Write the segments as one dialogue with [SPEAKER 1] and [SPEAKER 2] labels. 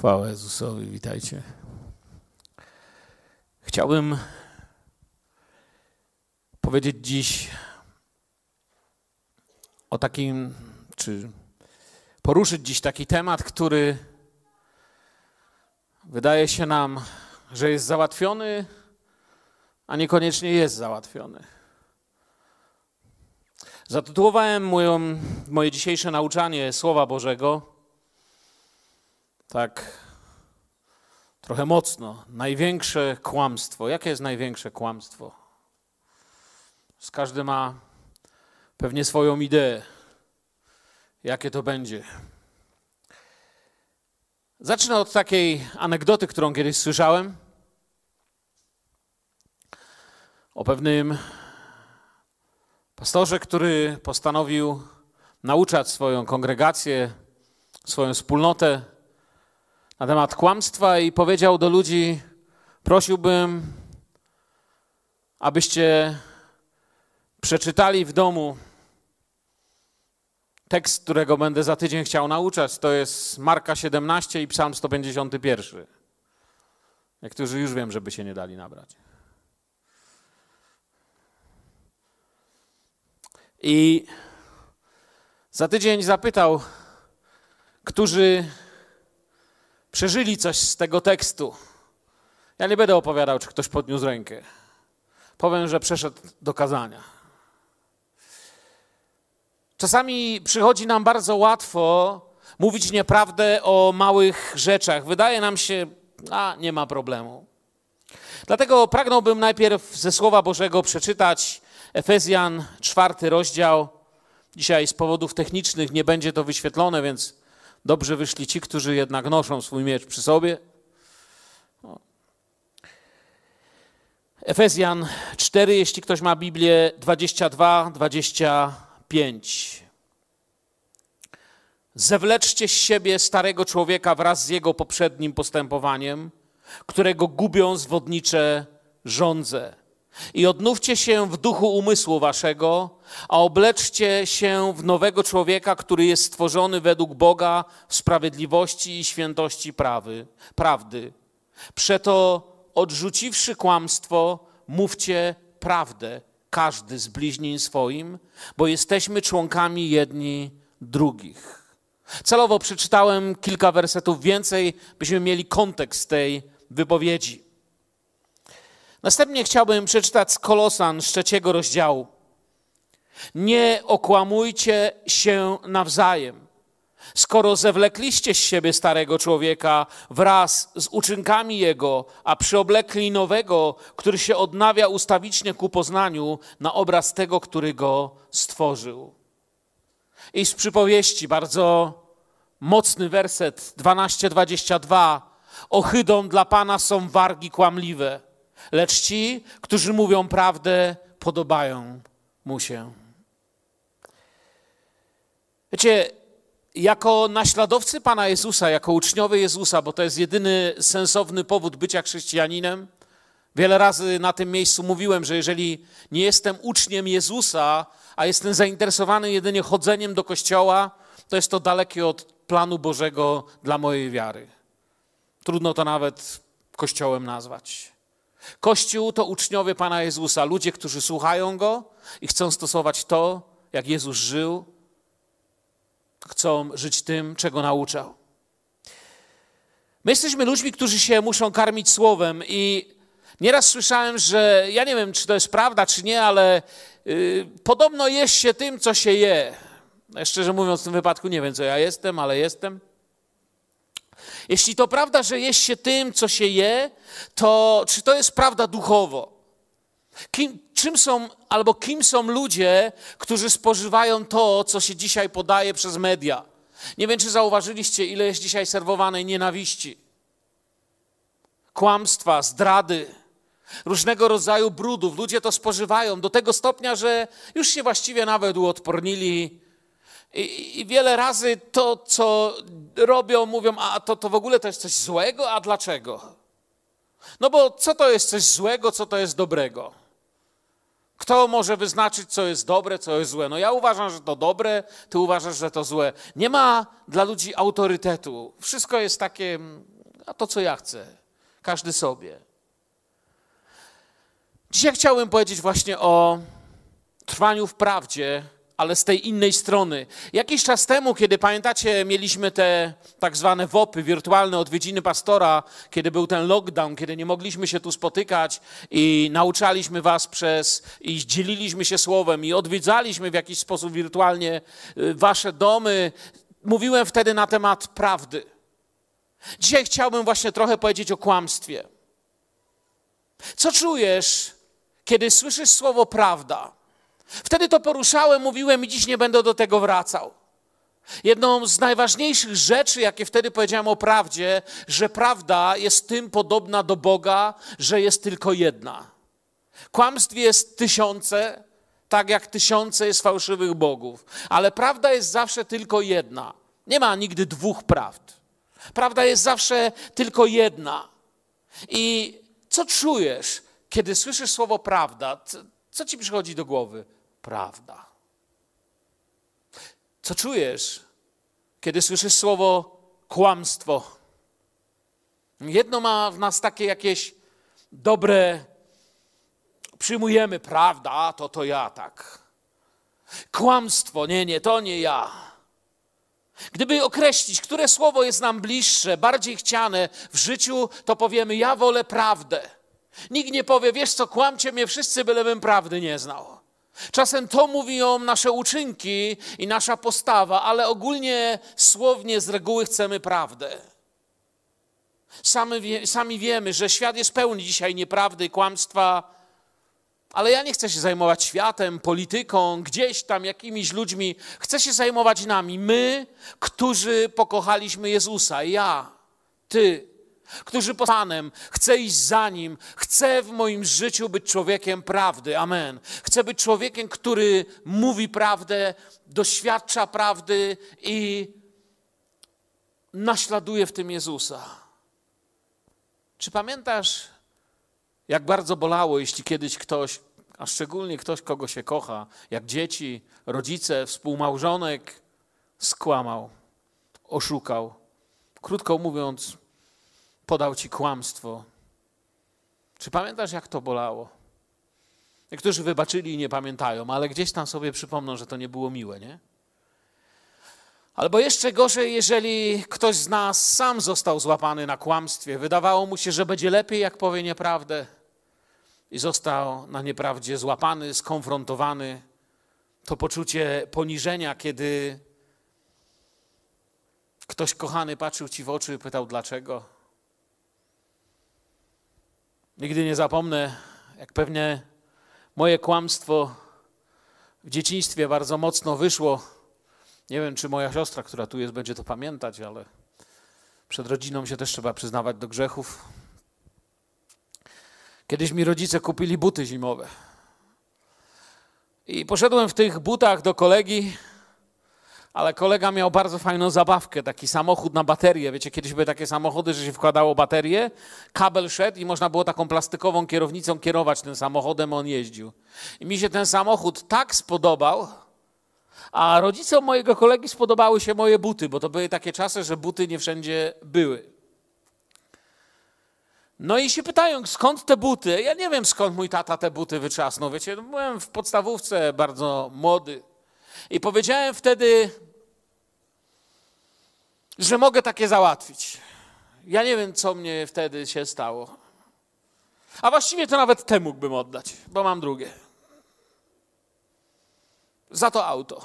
[SPEAKER 1] Chwała Jezusowi, witajcie. Chciałbym powiedzieć dziś o takim, czy poruszyć dziś taki temat, który wydaje się nam, że jest załatwiony, a niekoniecznie jest załatwiony. Zatytułowałem moją, moje dzisiejsze nauczanie Słowa Bożego tak trochę mocno. Największe kłamstwo. Jakie jest największe kłamstwo? Z każdy ma pewnie swoją ideę, jakie to będzie. Zacznę od takiej anegdoty, którą kiedyś słyszałem. O pewnym pastorze, który postanowił nauczać swoją kongregację, swoją wspólnotę na temat kłamstwa i powiedział do ludzi: Prosiłbym, abyście przeczytali w domu tekst, którego będę za tydzień chciał nauczać. To jest Marka 17 i Psalm 151. Niektórzy już wiem, żeby się nie dali nabrać. I za tydzień zapytał, którzy przeżyli coś z tego tekstu. Ja nie będę opowiadał, czy ktoś podniósł rękę. Powiem, że przeszedł do kazania. Czasami przychodzi nam bardzo łatwo mówić nieprawdę o małych rzeczach. Wydaje nam się, a nie ma problemu. Dlatego pragnąłbym najpierw ze Słowa Bożego przeczytać Efezjan, czwarty rozdział. Dzisiaj z powodów technicznych nie będzie to wyświetlone, więc Dobrze wyszli ci, którzy jednak noszą swój miecz przy sobie. Efezjan 4, jeśli ktoś ma Biblię, 22, 25. Zewleczcie z siebie starego człowieka wraz z jego poprzednim postępowaniem, którego gubią zwodnicze żądze i odnówcie się w duchu umysłu waszego, a obleczcie się w nowego człowieka, który jest stworzony według Boga w sprawiedliwości i świętości prawy, prawdy. Przeto odrzuciwszy kłamstwo, mówcie prawdę, każdy z bliźnin swoim, bo jesteśmy członkami jedni drugich. Celowo przeczytałem kilka wersetów więcej, byśmy mieli kontekst tej wypowiedzi. Następnie chciałbym przeczytać z Kolosan z trzeciego rozdziału. Nie okłamujcie się nawzajem. Skoro zewlekliście z siebie starego człowieka wraz z uczynkami jego, a przyoblekli nowego, który się odnawia ustawicznie ku poznaniu na obraz tego, który go stworzył. I z przypowieści bardzo mocny werset 12:22. Ohydą dla Pana są wargi kłamliwe lecz ci, którzy mówią prawdę, podobają mu się. Wiecie, jako naśladowcy Pana Jezusa, jako uczniowie Jezusa, bo to jest jedyny sensowny powód bycia chrześcijaninem, wiele razy na tym miejscu mówiłem, że jeżeli nie jestem uczniem Jezusa, a jestem zainteresowany jedynie chodzeniem do kościoła, to jest to dalekie od planu Bożego dla mojej wiary. Trudno to nawet kościołem nazwać. Kościół to uczniowie Pana Jezusa, ludzie, którzy słuchają Go i chcą stosować to, jak Jezus żył, chcą żyć tym, czego nauczał. My jesteśmy ludźmi, którzy się muszą karmić słowem i nieraz słyszałem, że ja nie wiem, czy to jest prawda, czy nie, ale yy, podobno jest się tym, co się je. Szczerze mówiąc, w tym wypadku nie wiem, co ja jestem, ale jestem. Jeśli to prawda, że jest się tym, co się je, to czy to jest prawda duchowo? Kim, czym są, albo kim są ludzie, którzy spożywają to, co się dzisiaj podaje przez media? Nie wiem, czy zauważyliście, ile jest dzisiaj serwowanej nienawiści, kłamstwa, zdrady, różnego rodzaju brudów. Ludzie to spożywają do tego stopnia, że już się właściwie nawet uodpornili i, I, wiele razy to, co robią, mówią, a to, to w ogóle to jest coś złego, a dlaczego? No bo co to jest coś złego, co to jest dobrego? Kto może wyznaczyć, co jest dobre, co jest złe? No ja uważam, że to dobre, ty uważasz, że to złe. Nie ma dla ludzi autorytetu. Wszystko jest takie, a to co ja chcę. Każdy sobie. Dzisiaj chciałbym powiedzieć właśnie o trwaniu w prawdzie, ale z tej innej strony. Jakiś czas temu, kiedy pamiętacie, mieliśmy te tak zwane WOPy, wirtualne odwiedziny pastora, kiedy był ten lockdown, kiedy nie mogliśmy się tu spotykać i nauczaliśmy was przez, i dzieliliśmy się słowem i odwiedzaliśmy w jakiś sposób wirtualnie y, wasze domy. Mówiłem wtedy na temat prawdy. Dzisiaj chciałbym właśnie trochę powiedzieć o kłamstwie. Co czujesz, kiedy słyszysz słowo prawda? Wtedy to poruszałem, mówiłem i dziś nie będę do tego wracał. Jedną z najważniejszych rzeczy, jakie wtedy powiedziałem o prawdzie, że prawda jest tym podobna do Boga, że jest tylko jedna. Kłamstw jest tysiące, tak jak tysiące jest fałszywych bogów, ale prawda jest zawsze tylko jedna. Nie ma nigdy dwóch prawd. Prawda jest zawsze tylko jedna. I co czujesz, kiedy słyszysz słowo prawda? Co ci przychodzi do głowy? Prawda. Co czujesz, kiedy słyszysz słowo kłamstwo? Jedno ma w nas takie jakieś dobre, przyjmujemy, prawda, to to ja tak. Kłamstwo, nie, nie, to nie ja. Gdyby określić, które słowo jest nam bliższe, bardziej chciane w życiu, to powiemy: Ja wolę prawdę. Nikt nie powie, wiesz co, kłamcie mnie wszyscy, bylebym prawdy nie znał. Czasem to mówią nasze uczynki i nasza postawa, ale ogólnie słownie z reguły chcemy prawdę. Sami, wie, sami wiemy, że świat jest pełny dzisiaj nieprawdy kłamstwa, ale ja nie chcę się zajmować światem, polityką, gdzieś tam jakimiś ludźmi. Chcę się zajmować nami. My, którzy pokochaliśmy Jezusa. Ja, ty, którzy po Panem, chcę iść za Nim, chcę w moim życiu być człowiekiem prawdy. Amen. Chcę być człowiekiem, który mówi prawdę, doświadcza prawdy i naśladuje w tym Jezusa. Czy pamiętasz, jak bardzo bolało, jeśli kiedyś ktoś, a szczególnie ktoś, kogo się kocha, jak dzieci, rodzice, współmałżonek, skłamał, oszukał. Krótko mówiąc, podał ci kłamstwo. Czy pamiętasz, jak to bolało? Niektórzy wybaczyli i nie pamiętają, ale gdzieś tam sobie przypomną, że to nie było miłe, nie? Albo jeszcze gorzej, jeżeli ktoś z nas sam został złapany na kłamstwie. Wydawało mu się, że będzie lepiej, jak powie nieprawdę, i został na nieprawdzie złapany, skonfrontowany. To poczucie poniżenia, kiedy ktoś kochany patrzył ci w oczy i pytał dlaczego. Nigdy nie zapomnę, jak pewnie moje kłamstwo w dzieciństwie bardzo mocno wyszło. Nie wiem, czy moja siostra, która tu jest, będzie to pamiętać, ale przed rodziną się też trzeba przyznawać do grzechów. Kiedyś mi rodzice kupili buty zimowe. I poszedłem w tych butach do kolegi, ale kolega miał bardzo fajną zabawkę, taki samochód na baterię. Wiecie, kiedyś były takie samochody, że się wkładało baterię, kabel szedł i można było taką plastikową kierownicą kierować tym samochodem, on jeździł. I mi się ten samochód tak spodobał, a rodzicom mojego kolegi spodobały się moje buty, bo to były takie czasy, że buty nie wszędzie były. No i się pytają, skąd te buty? Ja nie wiem, skąd mój tata te buty wyczasnął. Wiecie, byłem w podstawówce bardzo młody. I powiedziałem wtedy, że mogę takie załatwić. Ja nie wiem, co mnie wtedy się stało. A właściwie to nawet te mógłbym oddać, bo mam drugie. Za to auto.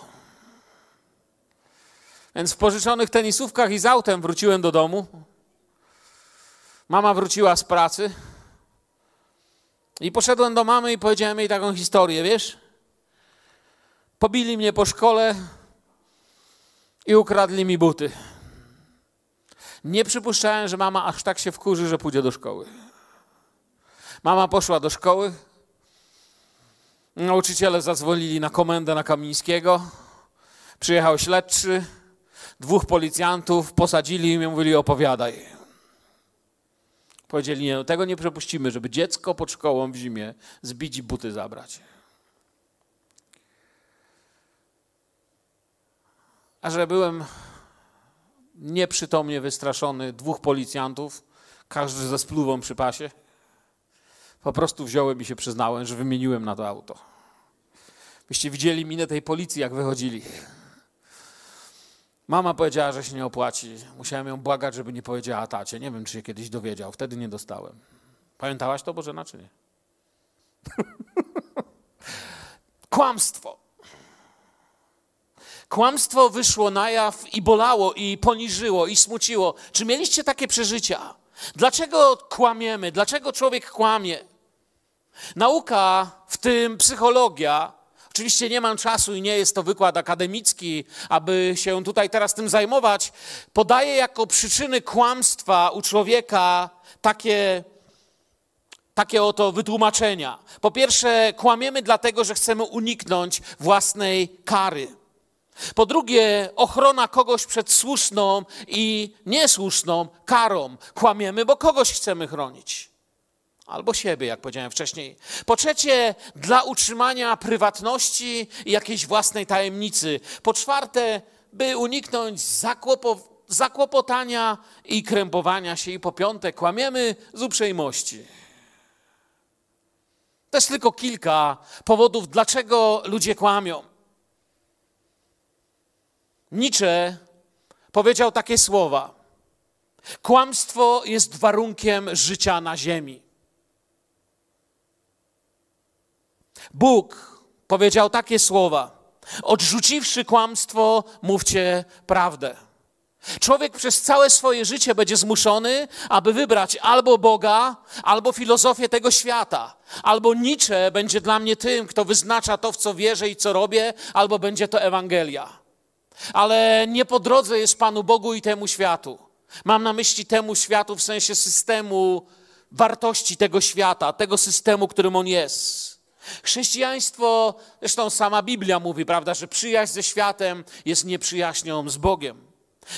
[SPEAKER 1] Więc w pożyczonych tenisówkach i z autem wróciłem do domu. Mama wróciła z pracy. I poszedłem do mamy i powiedziałem jej taką historię, wiesz? Pobili mnie po szkole i ukradli mi buty. Nie przypuszczałem, że mama aż tak się wkurzy, że pójdzie do szkoły. Mama poszła do szkoły. Nauczyciele zadzwonili na komendę na Kamińskiego. Przyjechał śledczy. Dwóch policjantów posadzili i mówili: opowiadaj. Powiedzieli: Nie, no, tego nie przepuścimy, żeby dziecko pod szkołą w zimie zbić i buty zabrać. A że byłem nieprzytomnie wystraszony dwóch policjantów, każdy ze spluwą przy pasie, po prostu wziąłem i się przyznałem, że wymieniłem na to auto. Byście widzieli minę tej policji, jak wychodzili. Mama powiedziała, że się nie opłaci. Musiałem ją błagać, żeby nie powiedziała tacie. Nie wiem, czy się kiedyś dowiedział. Wtedy nie dostałem. Pamiętałaś to, Bożena, czy nie? Kłamstwo. Kłamstwo wyszło na jaw i bolało, i poniżyło, i smuciło. Czy mieliście takie przeżycia? Dlaczego kłamiemy? Dlaczego człowiek kłamie? Nauka, w tym psychologia, oczywiście nie mam czasu i nie jest to wykład akademicki, aby się tutaj teraz tym zajmować, podaje jako przyczyny kłamstwa u człowieka takie takie oto wytłumaczenia. Po pierwsze, kłamiemy dlatego, że chcemy uniknąć własnej kary. Po drugie, ochrona kogoś przed słuszną i niesłuszną karą. Kłamiemy, bo kogoś chcemy chronić. Albo siebie, jak powiedziałem wcześniej. Po trzecie, dla utrzymania prywatności i jakiejś własnej tajemnicy. Po czwarte, by uniknąć zakłopotania i krępowania się. I po piąte, kłamiemy z uprzejmości. Jest tylko kilka powodów, dlaczego ludzie kłamią. Nietzsche powiedział takie słowa: Kłamstwo jest warunkiem życia na ziemi. Bóg powiedział takie słowa: Odrzuciwszy kłamstwo, mówcie prawdę. Człowiek przez całe swoje życie będzie zmuszony, aby wybrać albo Boga, albo filozofię tego świata. Albo Nietzsche będzie dla mnie tym, kto wyznacza to, w co wierzę i co robię, albo będzie to Ewangelia. Ale nie po drodze jest Panu Bogu i temu światu. Mam na myśli temu światu w sensie systemu wartości tego świata, tego systemu, którym on jest. Chrześcijaństwo, zresztą sama Biblia mówi, prawda, że przyjaźń ze światem jest nieprzyjaźnią z Bogiem.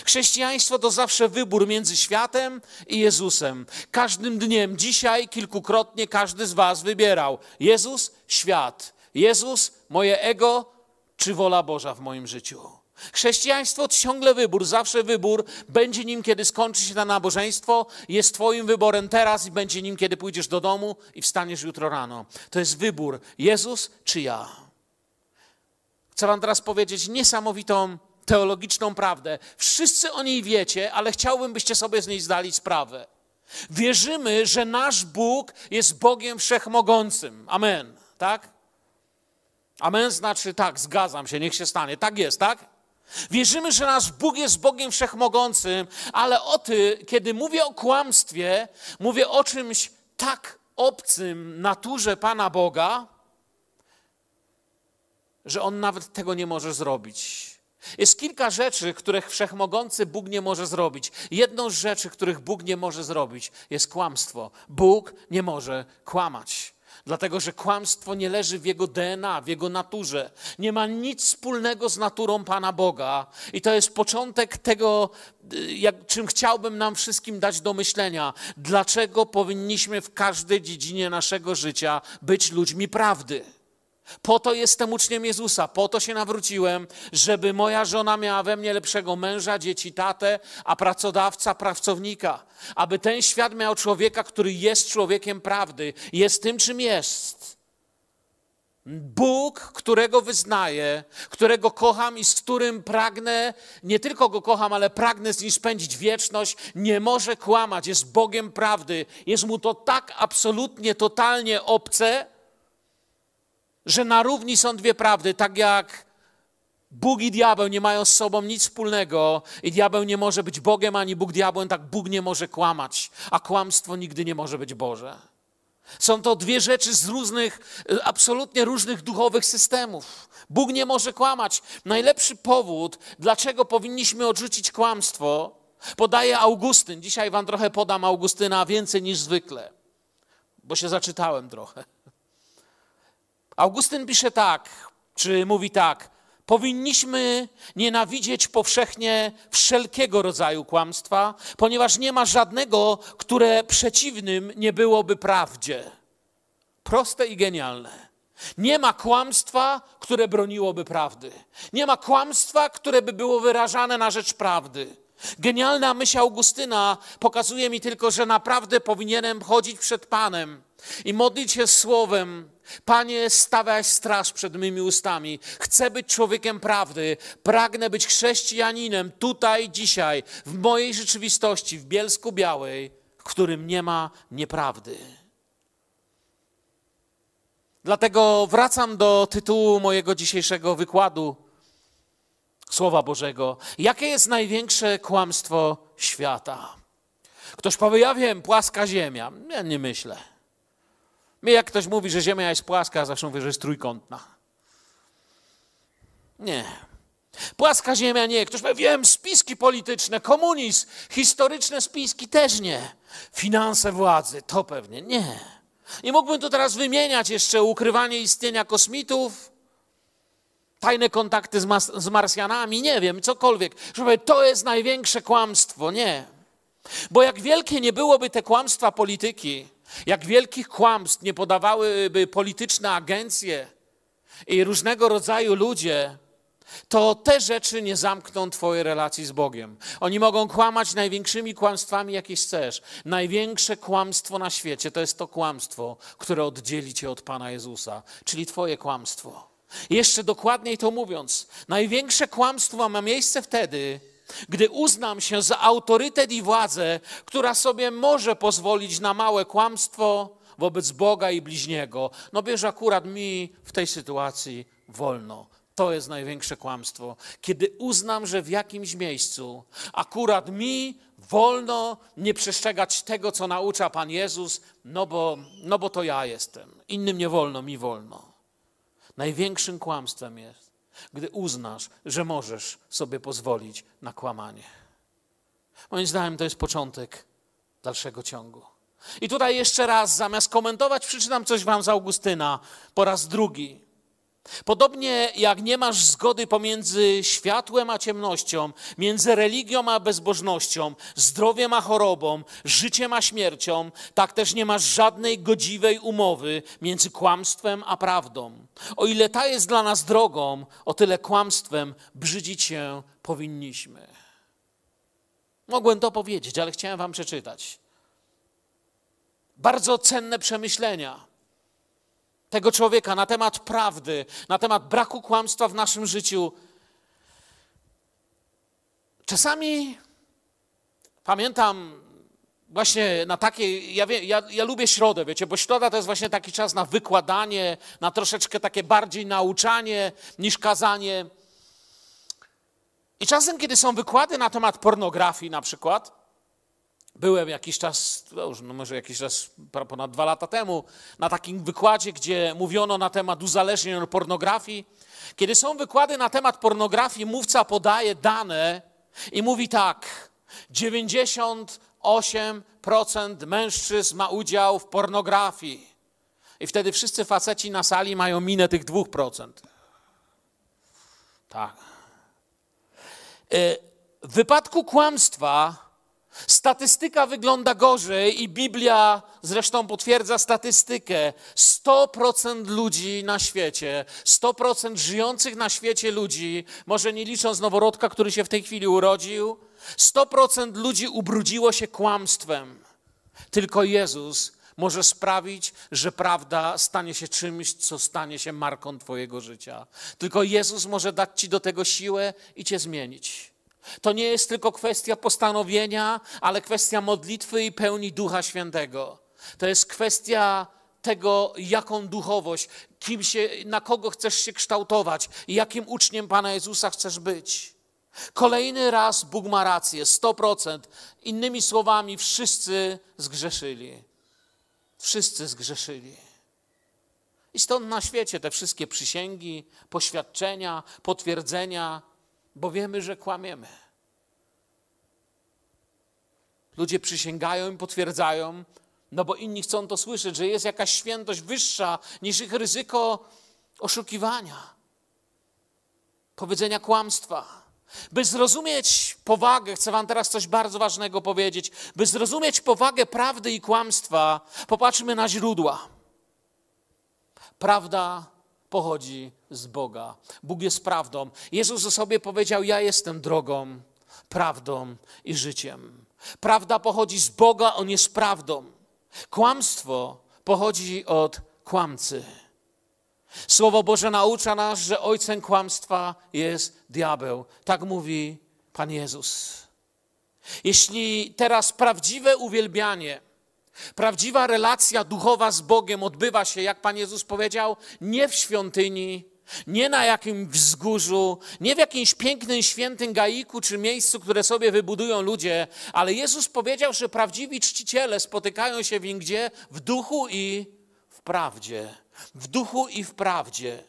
[SPEAKER 1] Chrześcijaństwo to zawsze wybór między światem i Jezusem. Każdym dniem, dzisiaj kilkukrotnie każdy z Was wybierał Jezus, świat. Jezus, moje ego, czy wola Boża w moim życiu. Chrześcijaństwo ciągle wybór, zawsze wybór. Będzie nim, kiedy skończy się to nabożeństwo, jest Twoim wyborem teraz i będzie nim, kiedy pójdziesz do domu i wstaniesz jutro rano. To jest wybór Jezus czy ja. Chcę Wam teraz powiedzieć niesamowitą teologiczną prawdę. Wszyscy o niej wiecie, ale chciałbym, byście sobie z niej zdali sprawę. Wierzymy, że nasz Bóg jest Bogiem wszechmogącym. Amen. Tak? Amen znaczy tak, zgadzam się, niech się stanie. Tak jest, tak? Wierzymy, że nasz Bóg jest Bogiem wszechmogącym, ale o ty, kiedy mówię o kłamstwie, mówię o czymś tak obcym naturze Pana Boga, że On nawet tego nie może zrobić. Jest kilka rzeczy, których wszechmogący Bóg nie może zrobić. Jedną z rzeczy, których Bóg nie może zrobić, jest kłamstwo. Bóg nie może kłamać. Dlatego, że kłamstwo nie leży w jego DNA, w jego naturze. Nie ma nic wspólnego z naturą Pana Boga. I to jest początek tego, jak, czym chciałbym nam wszystkim dać do myślenia. Dlaczego powinniśmy w każdej dziedzinie naszego życia być ludźmi prawdy? Po to jestem uczniem Jezusa, po to się nawróciłem, żeby moja żona miała we mnie lepszego męża, dzieci, tatę, a pracodawca pracownika. Aby ten świat miał człowieka, który jest człowiekiem prawdy, jest tym, czym jest. Bóg, którego wyznaję, którego kocham i z którym pragnę, nie tylko go kocham, ale pragnę z nim spędzić wieczność, nie może kłamać, jest Bogiem prawdy. Jest mu to tak absolutnie, totalnie obce, że na równi są dwie prawdy, tak jak Bóg i diabeł nie mają z sobą nic wspólnego i diabeł nie może być Bogiem, ani Bóg diabłem, tak Bóg nie może kłamać, a kłamstwo nigdy nie może być Boże. Są to dwie rzeczy z różnych, absolutnie różnych duchowych systemów. Bóg nie może kłamać. Najlepszy powód, dlaczego powinniśmy odrzucić kłamstwo, podaje Augustyn. Dzisiaj wam trochę podam Augustyna więcej niż zwykle, bo się zaczytałem trochę. Augustyn pisze tak, czy mówi tak: Powinniśmy nienawidzieć powszechnie wszelkiego rodzaju kłamstwa, ponieważ nie ma żadnego, które przeciwnym nie byłoby prawdzie. Proste i genialne. Nie ma kłamstwa, które broniłoby prawdy. Nie ma kłamstwa, które by było wyrażane na rzecz prawdy. Genialna myśl Augustyna pokazuje mi tylko, że naprawdę powinienem chodzić przed Panem i modlić się słowem: Panie, stawiaj straż przed mymi ustami. Chcę być człowiekiem prawdy. Pragnę być chrześcijaninem tutaj, dzisiaj, w mojej rzeczywistości, w Bielsku Białej, w którym nie ma nieprawdy. Dlatego wracam do tytułu mojego dzisiejszego wykładu Słowa Bożego. Jakie jest największe kłamstwo świata? Ktoś powie, ja wiem, płaska ziemia. Ja nie myślę. Mnie jak ktoś mówi, że ziemia jest płaska, zawsze mówię, że jest trójkątna. Nie. Płaska ziemia nie. Ktoś powie, wiem, spiski polityczne, komunizm, historyczne spiski też nie. Finanse władzy, to pewnie nie. I mógłbym tu teraz wymieniać jeszcze ukrywanie istnienia kosmitów, tajne kontakty z, mas- z Marsjanami, nie wiem, cokolwiek. Żeby to jest największe kłamstwo. Nie. Bo jak wielkie nie byłoby te kłamstwa polityki, jak wielkich kłamstw nie podawałyby polityczne agencje i różnego rodzaju ludzie, to te rzeczy nie zamkną Twojej relacji z Bogiem. Oni mogą kłamać największymi kłamstwami, jakie chcesz. Największe kłamstwo na świecie to jest to kłamstwo, które oddzieli Cię od Pana Jezusa, czyli Twoje kłamstwo. Jeszcze dokładniej to mówiąc, największe kłamstwo ma miejsce wtedy, gdy uznam się za autorytet i władzę, która sobie może pozwolić na małe kłamstwo wobec Boga i bliźniego. No bierz akurat mi w tej sytuacji wolno. To jest największe kłamstwo. Kiedy uznam, że w jakimś miejscu akurat mi wolno nie przestrzegać tego, co naucza Pan Jezus, no bo, no bo to ja jestem. Innym nie wolno, mi wolno. Największym kłamstwem jest, gdy uznasz, że możesz sobie pozwolić na kłamanie. Moim zdaniem to jest początek dalszego ciągu. I tutaj jeszcze raz, zamiast komentować, przeczytam coś wam z Augustyna po raz drugi. Podobnie jak nie masz zgody pomiędzy światłem a ciemnością, między religią a bezbożnością, zdrowiem a chorobą, życiem a śmiercią, tak też nie masz żadnej godziwej umowy między kłamstwem a prawdą. O ile ta jest dla nas drogą, o tyle kłamstwem brzydzić się powinniśmy. Mogłem to powiedzieć, ale chciałem Wam przeczytać. Bardzo cenne przemyślenia tego człowieka na temat prawdy, na temat braku kłamstwa w naszym życiu. Czasami pamiętam właśnie na takiej, ja, wie, ja, ja, lubię środę, wiecie, bo środa to jest właśnie taki czas na wykładanie, na troszeczkę takie bardziej nauczanie niż kazanie. I czasem, kiedy są wykłady na temat pornografii na przykład, Byłem jakiś czas, już no może jakiś czas, ponad dwa lata temu, na takim wykładzie, gdzie mówiono na temat uzależnień od pornografii. Kiedy są wykłady na temat pornografii, mówca podaje dane i mówi tak: 98% mężczyzn ma udział w pornografii. I wtedy wszyscy faceci na sali mają minę tych 2%. Tak. E, w wypadku kłamstwa Statystyka wygląda gorzej i Biblia zresztą potwierdza statystykę. 100% ludzi na świecie, 100% żyjących na świecie ludzi, może nie licząc noworodka, który się w tej chwili urodził, 100% ludzi ubrudziło się kłamstwem. Tylko Jezus może sprawić, że prawda stanie się czymś, co stanie się marką Twojego życia. Tylko Jezus może dać Ci do tego siłę i Cię zmienić. To nie jest tylko kwestia postanowienia, ale kwestia modlitwy i pełni Ducha Świętego. To jest kwestia tego, jaką duchowość, kim się, na kogo chcesz się kształtować jakim uczniem Pana Jezusa chcesz być. Kolejny raz Bóg ma rację, 100%. Innymi słowami, wszyscy zgrzeszyli. Wszyscy zgrzeszyli. I stąd na świecie te wszystkie przysięgi, poświadczenia, potwierdzenia, bo wiemy, że kłamiemy. Ludzie przysięgają i potwierdzają, no bo inni chcą to słyszeć, że jest jakaś świętość wyższa niż ich ryzyko oszukiwania, powiedzenia kłamstwa. By zrozumieć powagę, chcę Wam teraz coś bardzo ważnego powiedzieć. By zrozumieć powagę prawdy i kłamstwa, popatrzmy na źródła. Prawda pochodzi z Boga. Bóg jest prawdą. Jezus o sobie powiedział: Ja jestem drogą, prawdą i życiem. Prawda pochodzi z Boga, on jest prawdą. Kłamstwo pochodzi od kłamcy. Słowo Boże naucza nas, że ojcem kłamstwa jest diabeł. Tak mówi Pan Jezus. Jeśli teraz prawdziwe uwielbianie, prawdziwa relacja duchowa z Bogiem odbywa się, jak Pan Jezus powiedział, nie w świątyni, nie na jakimś wzgórzu, nie w jakimś pięknym, świętym gaiku czy miejscu, które sobie wybudują ludzie, ale Jezus powiedział, że prawdziwi czciciele spotykają się w nim gdzie? W duchu i prawdzie. W duchu i w prawdzie.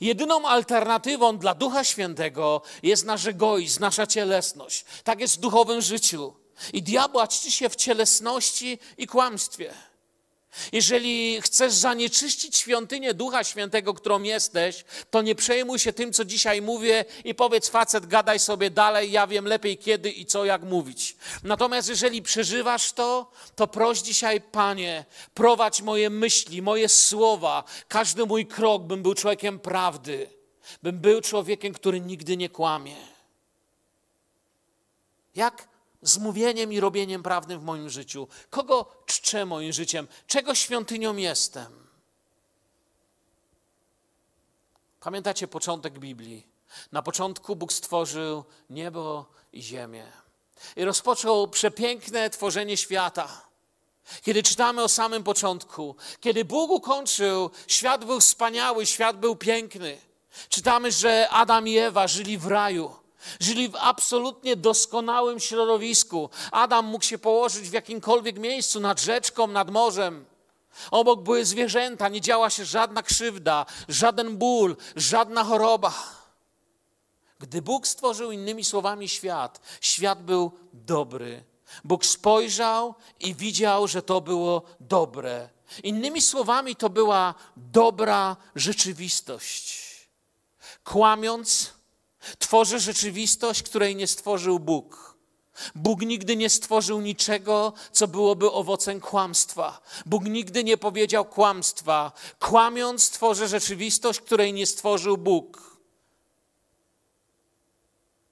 [SPEAKER 1] Jedyną alternatywą dla Ducha Świętego jest nasz egoizm, nasza cielesność. Tak jest w duchowym życiu. I diabła czci się w cielesności i kłamstwie. Jeżeli chcesz zanieczyścić świątynię Ducha Świętego, którą jesteś, to nie przejmuj się tym, co dzisiaj mówię i powiedz facet, gadaj sobie dalej, ja wiem lepiej kiedy i co, jak mówić. Natomiast jeżeli przeżywasz to, to proś dzisiaj, Panie, prowadź moje myśli, moje słowa, każdy mój krok, bym był człowiekiem prawdy, bym był człowiekiem, który nigdy nie kłamie. Jak z mówieniem i robieniem prawnym w moim życiu? Kogo czczę moim życiem? Czego świątynią jestem? Pamiętacie początek Biblii? Na początku Bóg stworzył niebo i ziemię. I rozpoczął przepiękne tworzenie świata. Kiedy czytamy o samym początku, kiedy Bóg ukończył, świat był wspaniały, świat był piękny. Czytamy, że Adam i Ewa żyli w raju. Żyli w absolutnie doskonałym środowisku. Adam mógł się położyć w jakimkolwiek miejscu, nad rzeczką, nad morzem. Obok były zwierzęta, nie działa się żadna krzywda, żaden ból, żadna choroba. Gdy Bóg stworzył innymi słowami świat, świat był dobry. Bóg spojrzał i widział, że to było dobre. Innymi słowami, to była dobra rzeczywistość. Kłamiąc, Tworzy rzeczywistość, której nie stworzył Bóg. Bóg nigdy nie stworzył niczego, co byłoby owocem kłamstwa. Bóg nigdy nie powiedział kłamstwa. Kłamiąc, tworzy rzeczywistość, której nie stworzył Bóg.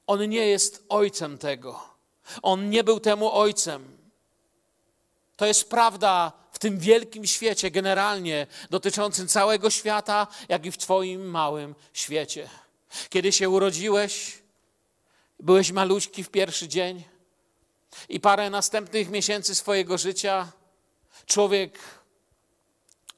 [SPEAKER 1] On nie jest ojcem tego. On nie był temu ojcem. To jest prawda w tym wielkim świecie, generalnie dotyczącym całego świata, jak i w Twoim małym świecie. Kiedy się urodziłeś, byłeś maluśki w pierwszy dzień i parę następnych miesięcy swojego życia człowiek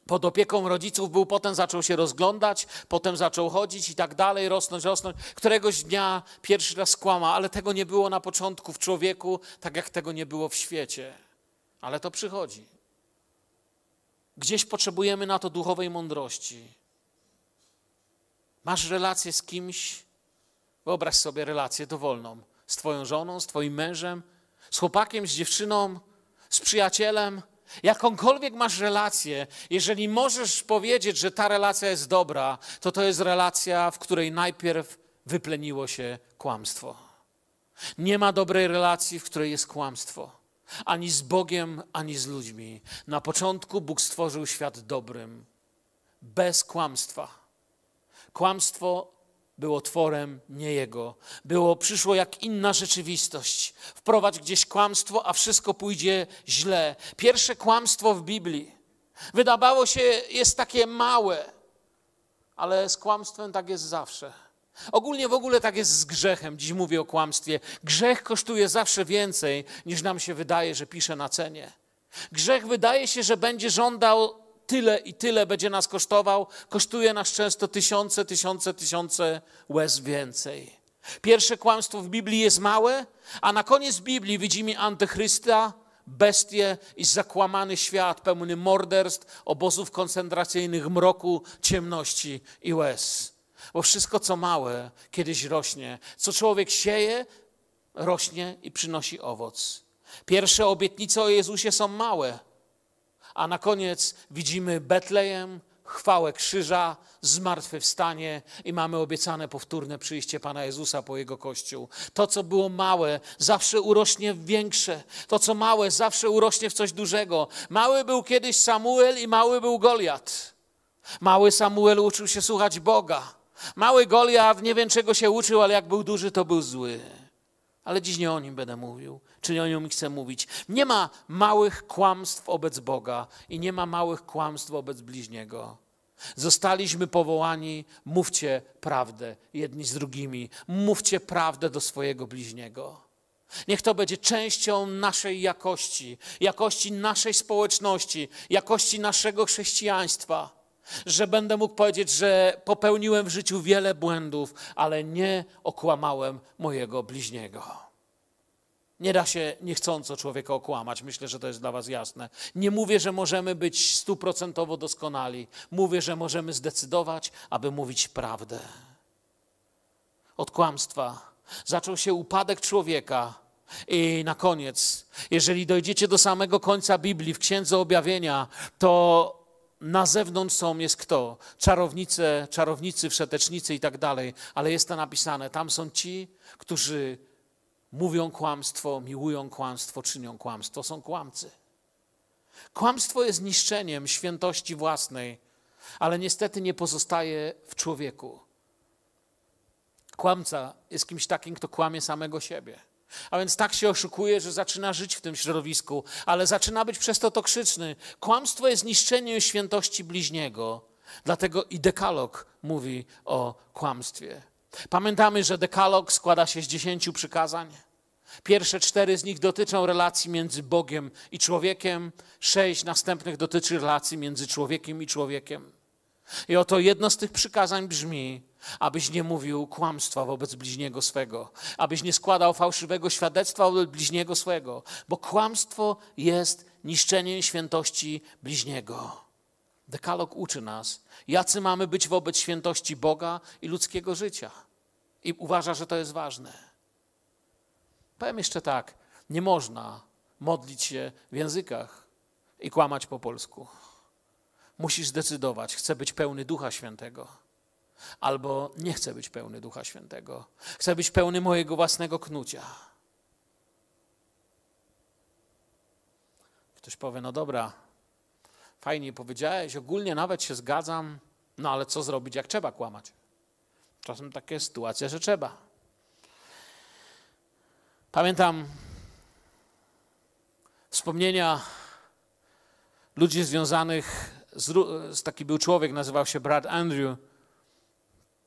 [SPEAKER 1] pod opieką rodziców był, potem zaczął się rozglądać, potem zaczął chodzić i tak dalej, rosnąć, rosnąć. Któregoś dnia pierwszy raz kłama, ale tego nie było na początku w człowieku, tak jak tego nie było w świecie. Ale to przychodzi. Gdzieś potrzebujemy na to duchowej mądrości. Masz relację z kimś, wyobraź sobie relację dowolną, z twoją żoną, z twoim mężem, z chłopakiem, z dziewczyną, z przyjacielem, jakąkolwiek masz relację, jeżeli możesz powiedzieć, że ta relacja jest dobra, to to jest relacja, w której najpierw wypleniło się kłamstwo. Nie ma dobrej relacji, w której jest kłamstwo. Ani z Bogiem, ani z ludźmi. Na początku Bóg stworzył świat dobrym, bez kłamstwa. Kłamstwo było tworem nie jego. Było, przyszło jak inna rzeczywistość. Wprowadź gdzieś kłamstwo, a wszystko pójdzie źle. Pierwsze kłamstwo w Biblii. Wydawało się, jest takie małe, ale z kłamstwem tak jest zawsze. Ogólnie w ogóle tak jest z grzechem. Dziś mówię o kłamstwie. Grzech kosztuje zawsze więcej, niż nam się wydaje, że pisze na cenie. Grzech wydaje się, że będzie żądał tyle i tyle będzie nas kosztował, kosztuje nas często tysiące, tysiące, tysiące łez więcej. Pierwsze kłamstwo w Biblii jest małe, a na koniec Biblii widzimy antychrysta, bestię i zakłamany świat pełny morderstw, obozów koncentracyjnych, mroku, ciemności i łez. Bo wszystko, co małe, kiedyś rośnie. Co człowiek sieje, rośnie i przynosi owoc. Pierwsze obietnice o Jezusie są małe, a na koniec widzimy Betlejem, chwałę krzyża, zmartwychwstanie i mamy obiecane powtórne przyjście Pana Jezusa po Jego Kościół. To, co było małe, zawsze urośnie w większe. To, co małe, zawsze urośnie w coś dużego. Mały był kiedyś Samuel i mały był Goliat. Mały Samuel uczył się słuchać Boga. Mały Goliat nie wiem czego się uczył, ale jak był duży, to był zły. Ale dziś nie o nim będę mówił, czy nie o nim chcę mówić. Nie ma małych kłamstw wobec Boga i nie ma małych kłamstw wobec bliźniego. Zostaliśmy powołani, mówcie prawdę jedni z drugimi, mówcie prawdę do swojego bliźniego. Niech to będzie częścią naszej jakości, jakości naszej społeczności, jakości naszego chrześcijaństwa. Że będę mógł powiedzieć, że popełniłem w życiu wiele błędów, ale nie okłamałem mojego bliźniego. Nie da się niechcąco człowieka okłamać. Myślę, że to jest dla Was jasne. Nie mówię, że możemy być stuprocentowo doskonali. Mówię, że możemy zdecydować, aby mówić prawdę. Od kłamstwa zaczął się upadek człowieka. I na koniec, jeżeli dojdziecie do samego końca Biblii, w Księdze Objawienia, to na zewnątrz są jest kto? Czarownice, czarownicy, wszetecznicy i tak dalej, ale jest to napisane, tam są ci, którzy mówią kłamstwo, miłują kłamstwo, czynią kłamstwo, są kłamcy. Kłamstwo jest niszczeniem świętości własnej, ale niestety nie pozostaje w człowieku. Kłamca jest kimś takim, kto kłamie samego siebie. A więc tak się oszukuje, że zaczyna żyć w tym środowisku, ale zaczyna być przez to toksyczny. Kłamstwo jest niszczeniem świętości bliźniego. Dlatego i dekalog mówi o kłamstwie. Pamiętamy, że dekalog składa się z dziesięciu przykazań. Pierwsze cztery z nich dotyczą relacji między Bogiem i człowiekiem, sześć następnych dotyczy relacji między człowiekiem i człowiekiem. I oto jedno z tych przykazań brzmi: abyś nie mówił kłamstwa wobec bliźniego swego, abyś nie składał fałszywego świadectwa wobec bliźniego swego, bo kłamstwo jest niszczeniem świętości bliźniego. Dekalog uczy nas, jacy mamy być wobec świętości Boga i ludzkiego życia. I uważa, że to jest ważne. Powiem jeszcze tak: nie można modlić się w językach i kłamać po polsku. Musisz zdecydować, chcę być pełny Ducha Świętego, albo nie chcę być pełny Ducha Świętego. Chcę być pełny mojego własnego knucia. Ktoś powie, no dobra, fajnie powiedziałeś, ogólnie nawet się zgadzam, no ale co zrobić, jak trzeba kłamać? Czasem takie sytuacje, że trzeba. Pamiętam wspomnienia ludzi związanych z, z, taki był człowiek, nazywał się Brad Andrew.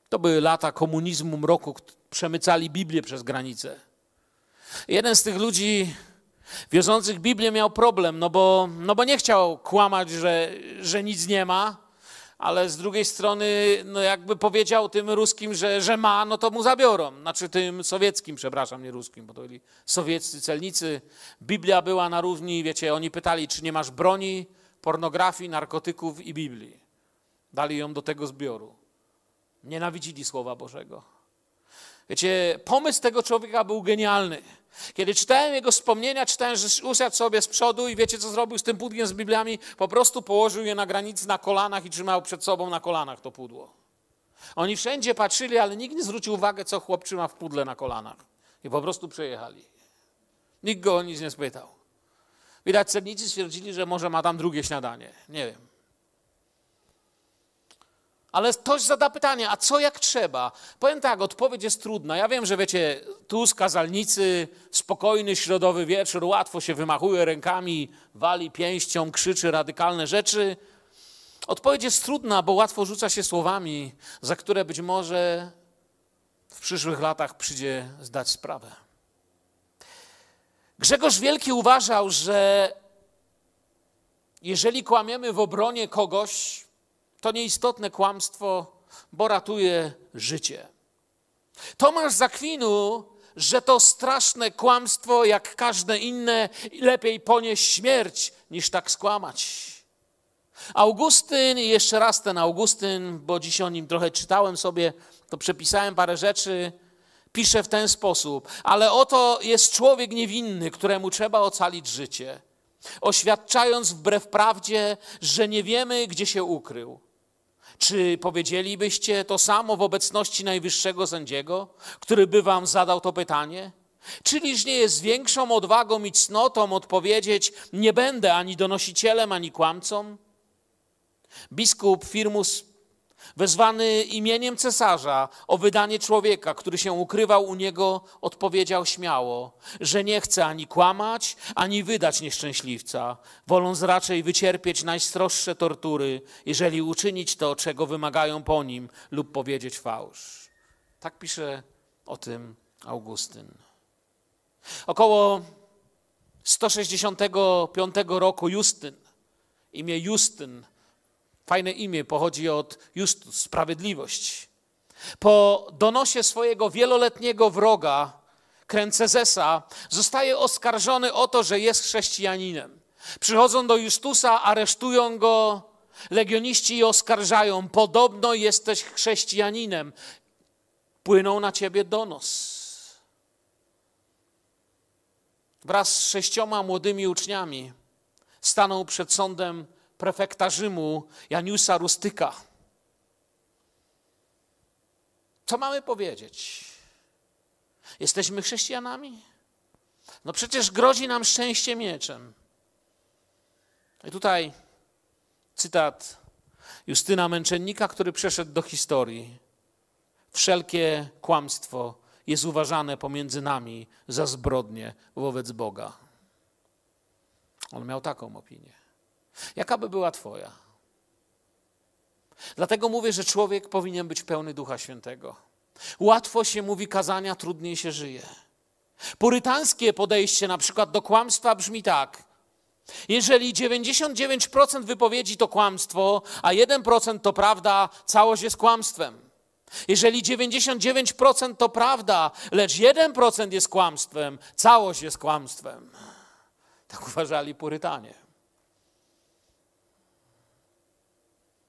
[SPEAKER 1] To były lata komunizmu, mroku, przemycali Biblię przez granicę. Jeden z tych ludzi wiozących Biblię miał problem, no bo, no bo nie chciał kłamać, że, że nic nie ma, ale z drugiej strony, no jakby powiedział tym ruskim, że, że ma, no to mu zabiorą. Znaczy tym sowieckim, przepraszam, nie ruskim, bo to byli sowieccy celnicy. Biblia była na równi, wiecie, oni pytali, czy nie masz broni, pornografii, narkotyków i Biblii. Dali ją do tego zbioru. Nienawidzili Słowa Bożego. Wiecie, pomysł tego człowieka był genialny. Kiedy czytałem jego wspomnienia, czytałem, że usiadł sobie z przodu i wiecie, co zrobił z tym pudłem z Bibliami? Po prostu położył je na granicy na kolanach i trzymał przed sobą na kolanach to pudło. Oni wszędzie patrzyli, ale nikt nie zwrócił uwagi, co chłop trzyma w pudle na kolanach. I po prostu przejechali. Nikt go o nic nie spytał. Widać, celnicy stwierdzili, że może ma tam drugie śniadanie. Nie wiem. Ale ktoś zada pytanie, a co jak trzeba? Powiem tak, odpowiedź jest trudna. Ja wiem, że wiecie, tu skazalnicy, spokojny środowy wieczór, łatwo się wymachuje rękami, wali pięścią, krzyczy radykalne rzeczy. Odpowiedź jest trudna, bo łatwo rzuca się słowami, za które być może w przyszłych latach przyjdzie zdać sprawę. Grzegorz Wielki uważał, że jeżeli kłamiemy w obronie kogoś, to nieistotne kłamstwo, bo ratuje życie. Tomasz Zakwinu, że to straszne kłamstwo, jak każde inne, lepiej ponieść śmierć, niż tak skłamać. Augustyn, jeszcze raz ten Augustyn, bo dziś o nim trochę czytałem sobie, to przepisałem parę rzeczy, pisze w ten sposób: Ale oto jest człowiek niewinny, któremu trzeba ocalić życie, oświadczając wbrew prawdzie, że nie wiemy, gdzie się ukrył. Czy powiedzielibyście to samo w obecności najwyższego sędziego, który by wam zadał to pytanie? Czyliż nie jest większą odwagą i cnotą odpowiedzieć: Nie będę ani donosicielem, ani kłamcą? Biskup Firmus, wezwany imieniem cesarza o wydanie człowieka, który się ukrywał u niego, odpowiedział śmiało, że nie chce ani kłamać, ani wydać nieszczęśliwca, woląc raczej wycierpieć najstroższe tortury, jeżeli uczynić to, czego wymagają po nim, lub powiedzieć fałsz. Tak pisze o tym Augustyn. Około 165 roku Justyn, imię Justyn, fajne imię, pochodzi od Justus, sprawiedliwość. Po donosie swojego wieloletniego wroga, Kręcezesa, zostaje oskarżony o to, że jest chrześcijaninem. Przychodzą do Justusa, aresztują go legioniści i oskarżają: Podobno jesteś chrześcijaninem. Płyną na ciebie donos wraz z sześcioma młodymi uczniami stanął przed sądem prefekta Rzymu Janiusa Rustyka. Co mamy powiedzieć? Jesteśmy chrześcijanami? No przecież grozi nam szczęście mieczem. I tutaj cytat Justyna Męczennika, który przeszedł do historii. Wszelkie kłamstwo jest uważane pomiędzy nami za zbrodnię wobec Boga. On miał taką opinię. Jaka by była Twoja? Dlatego mówię, że człowiek powinien być pełny Ducha Świętego. Łatwo się mówi kazania, trudniej się żyje. Purytańskie podejście na przykład do kłamstwa brzmi tak. Jeżeli 99% wypowiedzi to kłamstwo, a 1% to prawda, całość jest kłamstwem. Jeżeli 99% to prawda, lecz 1% jest kłamstwem, całość jest kłamstwem. Tak uważali Purytanie.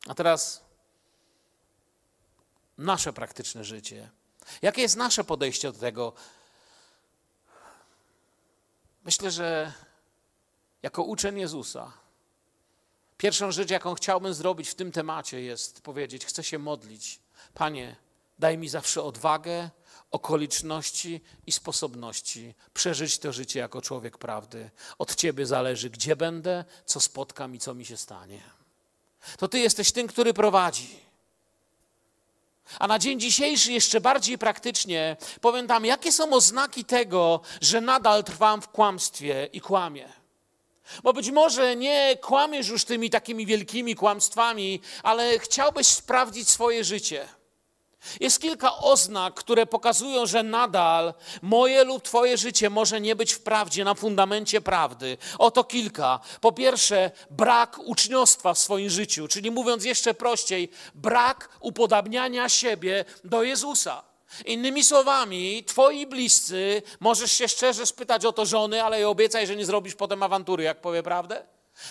[SPEAKER 1] A teraz nasze praktyczne życie. Jakie jest nasze podejście do tego? Myślę, że jako uczeń Jezusa, pierwszą rzecz, jaką chciałbym zrobić w tym temacie, jest powiedzieć: Chcę się modlić Panie, daj mi zawsze odwagę, okoliczności i sposobności przeżyć to życie jako człowiek prawdy. Od Ciebie zależy, gdzie będę, co spotkam i co mi się stanie. To Ty jesteś tym, który prowadzi. A na dzień dzisiejszy jeszcze bardziej praktycznie powiem Tam, jakie są oznaki tego, że nadal trwam w kłamstwie i kłamie. Bo być może nie kłamiesz już tymi takimi wielkimi kłamstwami, ale chciałbyś sprawdzić swoje życie. Jest kilka oznak, które pokazują, że nadal moje lub Twoje życie może nie być w prawdzie, na fundamencie prawdy. Oto kilka. Po pierwsze, brak uczniostwa w swoim życiu, czyli mówiąc jeszcze prościej, brak upodabniania siebie do Jezusa. Innymi słowami, twoi bliscy, możesz się szczerze spytać o to żony, ale obiecaj, że nie zrobisz potem awantury, jak powie prawdę.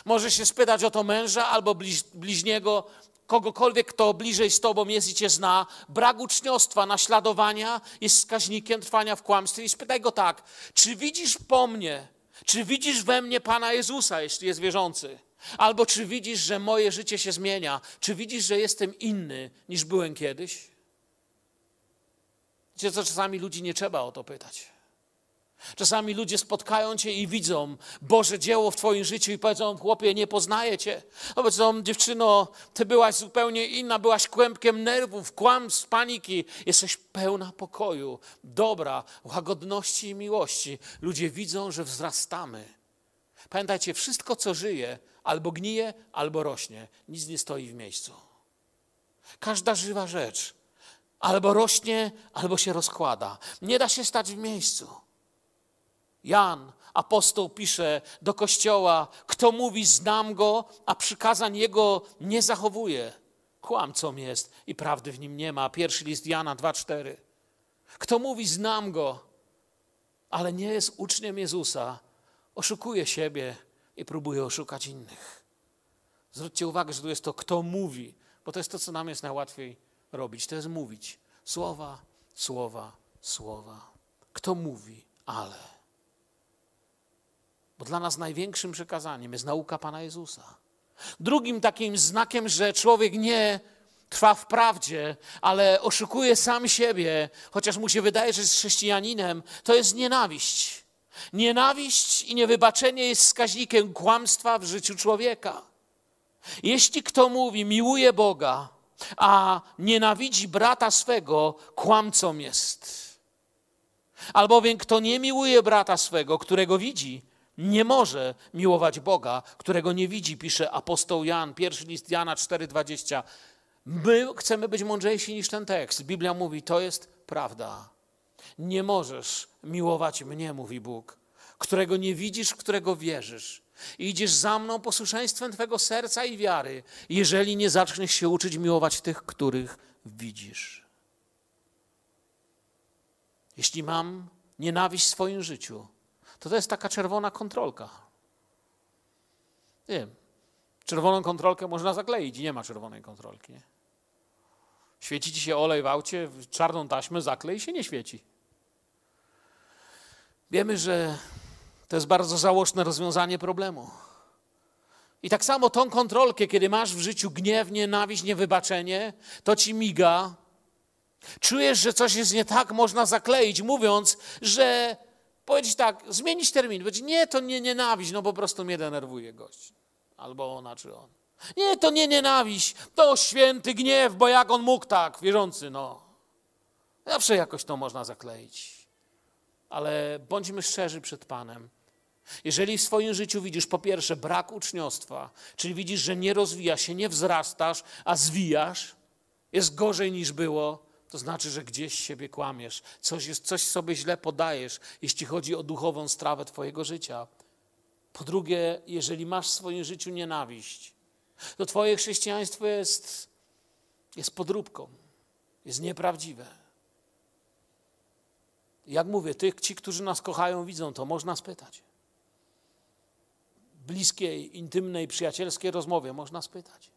[SPEAKER 1] Możesz się spytać o to męża albo bliź, bliźniego, kogokolwiek, kto bliżej z tobą jest i cię zna. Brak uczniostwa, naśladowania jest wskaźnikiem trwania w kłamstwie. I spytaj go tak, czy widzisz po mnie, czy widzisz we mnie Pana Jezusa, jeśli jest wierzący? Albo czy widzisz, że moje życie się zmienia? Czy widzisz, że jestem inny niż byłem kiedyś? Wiecie co, czasami ludzi nie trzeba o to pytać. Czasami ludzie spotkają cię i widzą Boże dzieło w twoim życiu i powiedzą, chłopie, nie poznaję cię. Powiedzą, dziewczyno, ty byłaś zupełnie inna, byłaś kłębkiem nerwów, kłamstw, paniki. Jesteś pełna pokoju, dobra, łagodności i miłości. Ludzie widzą, że wzrastamy. Pamiętajcie, wszystko, co żyje, albo gnije, albo rośnie. Nic nie stoi w miejscu. Każda żywa rzecz albo rośnie, albo się rozkłada. Nie da się stać w miejscu. Jan, apostoł, pisze do kościoła: Kto mówi, znam go, a przykazań jego nie zachowuje, kłamcą jest i prawdy w nim nie ma. Pierwszy list Jana 2,4. Kto mówi, znam go, ale nie jest uczniem Jezusa, oszukuje siebie i próbuje oszukać innych. Zwróćcie uwagę, że tu jest to, kto mówi, bo to jest to, co nam jest najłatwiej robić. To jest mówić. Słowa, słowa, słowa. Kto mówi, ale. Bo dla nas największym przekazaniem jest nauka Pana Jezusa. Drugim takim znakiem, że człowiek nie trwa w prawdzie, ale oszukuje sam siebie, chociaż mu się wydaje, że jest chrześcijaninem, to jest nienawiść. Nienawiść i niewybaczenie jest wskaźnikiem kłamstwa w życiu człowieka. Jeśli kto mówi, miłuje Boga, a nienawidzi brata swego, kłamcą jest. Albowiem kto nie miłuje brata swego, którego widzi, nie może miłować Boga, którego nie widzi, pisze apostoł Jan, pierwszy list Jana 4,20. My chcemy być mądrzejsi niż ten tekst. Biblia mówi, to jest prawda. Nie możesz miłować mnie, mówi Bóg, którego nie widzisz, którego wierzysz. Idziesz za mną posłuszeństwem Twego serca i wiary, jeżeli nie zaczniesz się uczyć miłować tych, których widzisz. Jeśli mam nienawiść w swoim życiu, to to jest taka czerwona kontrolka. Nie wiem, czerwoną kontrolkę można zakleić i nie ma czerwonej kontrolki. Nie? Świeci ci się olej w aucie, czarną taśmę zaklej i się nie świeci. Wiemy, że to jest bardzo żałosne rozwiązanie problemu. I tak samo tą kontrolkę, kiedy masz w życiu gniew, nienawiść, niewybaczenie, to ci miga. Czujesz, że coś jest nie tak, można zakleić, mówiąc, że powiedzieć tak, zmienić termin, powiedzieć nie, to nie nienawiść, no po prostu mnie denerwuje gość. Albo ona czy on. Nie, to nie nienawiść, to święty gniew, bo jak on mógł tak, wierzący, no. Zawsze jakoś to można zakleić. Ale bądźmy szczerzy przed Panem. Jeżeli w swoim życiu widzisz po pierwsze brak uczniostwa, czyli widzisz, że nie rozwija się, nie wzrastasz, a zwijasz, jest gorzej niż było, to znaczy, że gdzieś siebie kłamiesz, coś, jest, coś sobie źle podajesz, jeśli chodzi o duchową strawę Twojego życia. Po drugie, jeżeli masz w swoim życiu nienawiść, to Twoje chrześcijaństwo jest, jest podróbką, jest nieprawdziwe. Jak mówię, tych, ci, którzy nas kochają, widzą to, można spytać. Bliskiej, intymnej, przyjacielskiej rozmowie można spytać.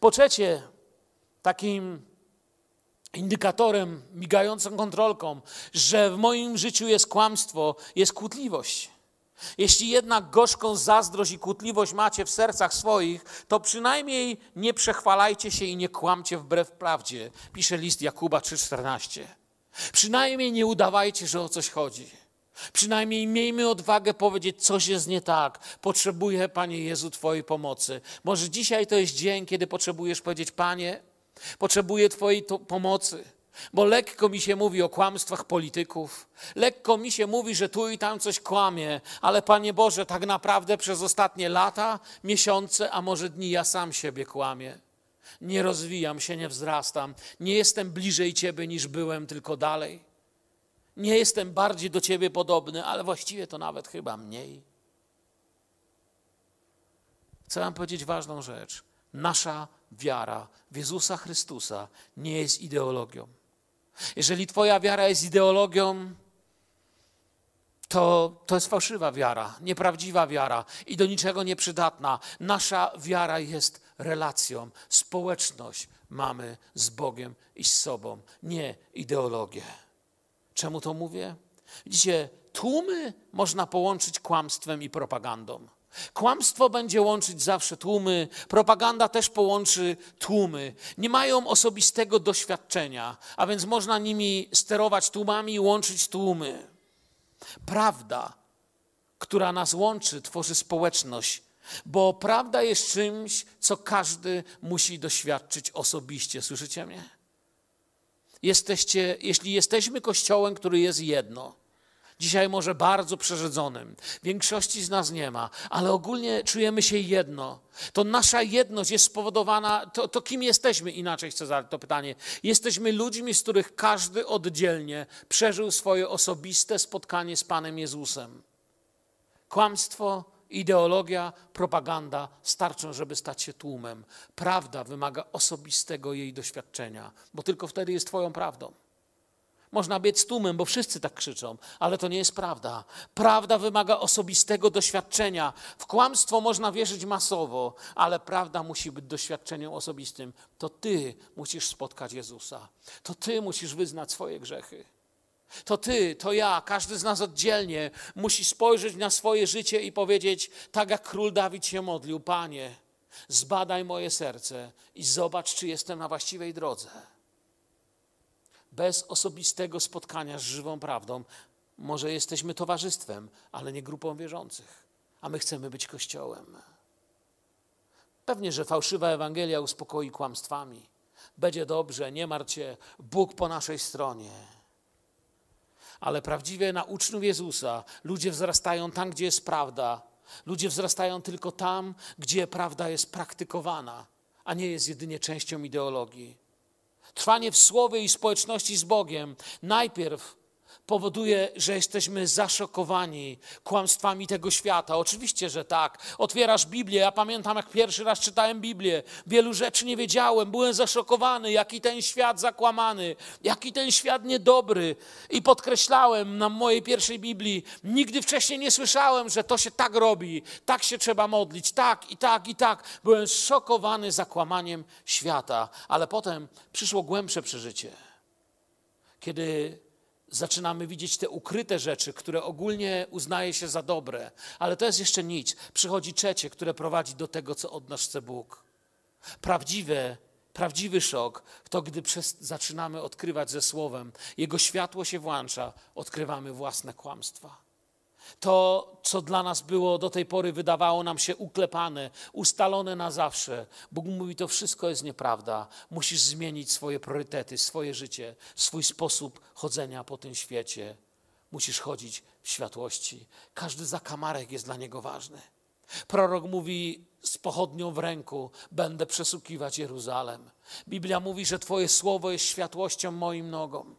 [SPEAKER 1] Po trzecie, takim indykatorem, migającą kontrolką, że w moim życiu jest kłamstwo, jest kłótliwość. Jeśli jednak gorzką zazdrość i kłótliwość macie w sercach swoich, to przynajmniej nie przechwalajcie się i nie kłamcie wbrew prawdzie, pisze list Jakuba 3,14. Przynajmniej nie udawajcie, że o coś chodzi. Przynajmniej miejmy odwagę powiedzieć, coś jest nie tak. Potrzebuję, Panie Jezu, Twojej pomocy. Może dzisiaj to jest dzień, kiedy potrzebujesz powiedzieć, Panie, potrzebuję Twojej pomocy. Bo lekko mi się mówi o kłamstwach polityków, lekko mi się mówi, że tu i tam coś kłamie, ale Panie Boże, tak naprawdę przez ostatnie lata, miesiące, a może dni ja sam siebie kłamię. Nie rozwijam się, nie wzrastam, nie jestem bliżej Ciebie niż byłem, tylko dalej. Nie jestem bardziej do Ciebie podobny, ale właściwie to nawet chyba mniej. Chcę Wam powiedzieć ważną rzecz. Nasza wiara w Jezusa Chrystusa nie jest ideologią. Jeżeli Twoja wiara jest ideologią, to, to jest fałszywa wiara, nieprawdziwa wiara i do niczego nieprzydatna. Nasza wiara jest relacją, społeczność mamy z Bogiem i z sobą, nie ideologię. Czemu to mówię? Widzicie, tłumy można połączyć kłamstwem i propagandą. Kłamstwo będzie łączyć zawsze tłumy, propaganda też połączy tłumy. Nie mają osobistego doświadczenia, a więc można nimi sterować tłumami i łączyć tłumy. Prawda, która nas łączy, tworzy społeczność, bo prawda jest czymś, co każdy musi doświadczyć osobiście. Słyszycie mnie? Jesteście, jeśli jesteśmy kościołem, który jest jedno, Dzisiaj może bardzo przerzedzonym. Większości z nas nie ma, ale ogólnie czujemy się jedno. To nasza jedność jest spowodowana, to, to kim jesteśmy inaczej, chcę zadać to pytanie. Jesteśmy ludźmi, z których każdy oddzielnie przeżył swoje osobiste spotkanie z Panem Jezusem. Kłamstwo, ideologia, propaganda starczą, żeby stać się tłumem. Prawda wymaga osobistego jej doświadczenia, bo tylko wtedy jest Twoją prawdą. Można biec tłumem, bo wszyscy tak krzyczą, ale to nie jest prawda. Prawda wymaga osobistego doświadczenia. W kłamstwo można wierzyć masowo, ale prawda musi być doświadczeniem osobistym. To ty musisz spotkać Jezusa. To ty musisz wyznać swoje grzechy. To ty, to ja, każdy z nas oddzielnie musi spojrzeć na swoje życie i powiedzieć, tak jak król Dawid się modlił, Panie, zbadaj moje serce i zobacz, czy jestem na właściwej drodze bez osobistego spotkania z żywą prawdą. Może jesteśmy towarzystwem, ale nie grupą wierzących, a my chcemy być kościołem. Pewnie, że fałszywa Ewangelia uspokoi kłamstwami. Będzie dobrze, nie martw się, Bóg po naszej stronie. Ale prawdziwie na uczniów Jezusa ludzie wzrastają tam, gdzie jest prawda. Ludzie wzrastają tylko tam, gdzie prawda jest praktykowana, a nie jest jedynie częścią ideologii. Trwanie w słowie i społeczności z Bogiem. Najpierw powoduje, że jesteśmy zaszokowani kłamstwami tego świata. Oczywiście, że tak. Otwierasz Biblię. Ja pamiętam, jak pierwszy raz czytałem Biblię. Wielu rzeczy nie wiedziałem. Byłem zaszokowany, jaki ten świat zakłamany, jaki ten świat niedobry. I podkreślałem na mojej pierwszej Biblii, nigdy wcześniej nie słyszałem, że to się tak robi, tak się trzeba modlić, tak i tak i tak. Byłem szokowany zakłamaniem świata. Ale potem przyszło głębsze przeżycie. Kiedy zaczynamy widzieć te ukryte rzeczy, które ogólnie uznaje się za dobre, ale to jest jeszcze nic. Przychodzi trzecie, które prowadzi do tego, co od nas chce Bóg. Prawdziwe, prawdziwy szok to, gdy przez, zaczynamy odkrywać ze Słowem, Jego światło się włącza, odkrywamy własne kłamstwa. To, co dla nas było do tej pory, wydawało nam się uklepane, ustalone na zawsze. Bóg mówi, to wszystko jest nieprawda. Musisz zmienić swoje priorytety, swoje życie, swój sposób chodzenia po tym świecie. Musisz chodzić w światłości. Każdy zakamarek jest dla niego ważny. Prorok mówi z pochodnią w ręku: Będę przesłukiwać Jeruzalem. Biblia mówi, że Twoje słowo jest światłością moim nogom.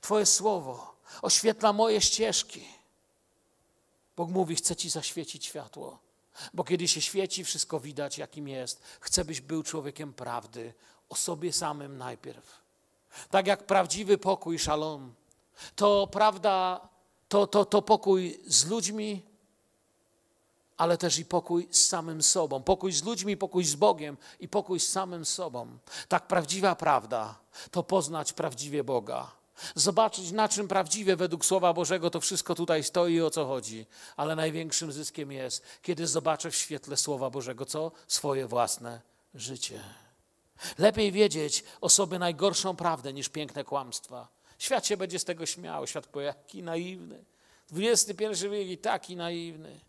[SPEAKER 1] Twoje słowo oświetla moje ścieżki. Bóg mówi: Chcę ci zaświecić światło. Bo kiedy się świeci, wszystko widać, jakim jest. Chcę, byś był człowiekiem prawdy, o sobie samym najpierw. Tak jak prawdziwy pokój, szalom, to prawda, to, to, to pokój z ludźmi, ale też i pokój z samym sobą. Pokój z ludźmi, pokój z Bogiem i pokój z samym sobą. Tak prawdziwa prawda to poznać prawdziwie Boga zobaczyć, na czym prawdziwie według Słowa Bożego to wszystko tutaj stoi i o co chodzi. Ale największym zyskiem jest, kiedy zobaczę w świetle Słowa Bożego co? Swoje własne życie. Lepiej wiedzieć o sobie najgorszą prawdę niż piękne kłamstwa. Świat się będzie z tego śmiał. Świat powie, jaki naiwny. XXI wiek i taki naiwny.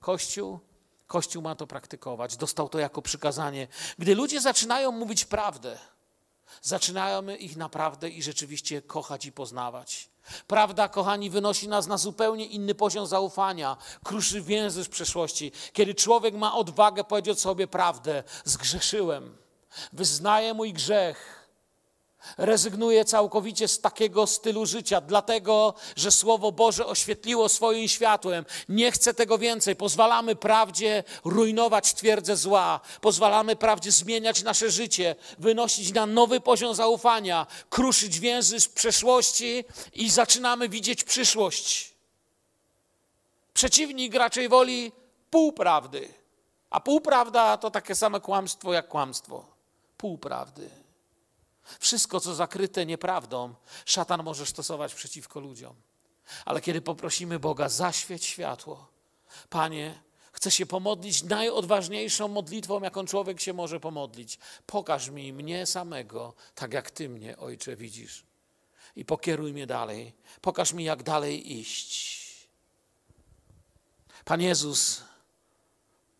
[SPEAKER 1] Kościół, Kościół ma to praktykować. Dostał to jako przykazanie. Gdy ludzie zaczynają mówić prawdę, zaczynamy ich naprawdę i rzeczywiście kochać i poznawać. Prawda, kochani, wynosi nas na zupełnie inny poziom zaufania, kruszy więzy z przeszłości. Kiedy człowiek ma odwagę powiedzieć sobie prawdę, zgrzeszyłem, wyznaję mój grzech, Rezygnuję całkowicie z takiego stylu życia, dlatego że Słowo Boże oświetliło swoim światłem. Nie chcę tego więcej. Pozwalamy prawdzie rujnować twierdzę zła. Pozwalamy prawdzie zmieniać nasze życie, wynosić na nowy poziom zaufania, kruszyć więzy z przeszłości i zaczynamy widzieć przyszłość. Przeciwnik raczej woli półprawdy, a półprawda to takie same kłamstwo jak kłamstwo. Półprawdy. Wszystko, co zakryte nieprawdą, szatan może stosować przeciwko ludziom. Ale kiedy poprosimy Boga, zaświeć światło. Panie, chcę się pomodlić najodważniejszą modlitwą, jaką człowiek się może pomodlić. Pokaż mi mnie samego, tak jak Ty mnie, Ojcze, widzisz. I pokieruj mnie dalej. Pokaż mi, jak dalej iść. Pan Jezus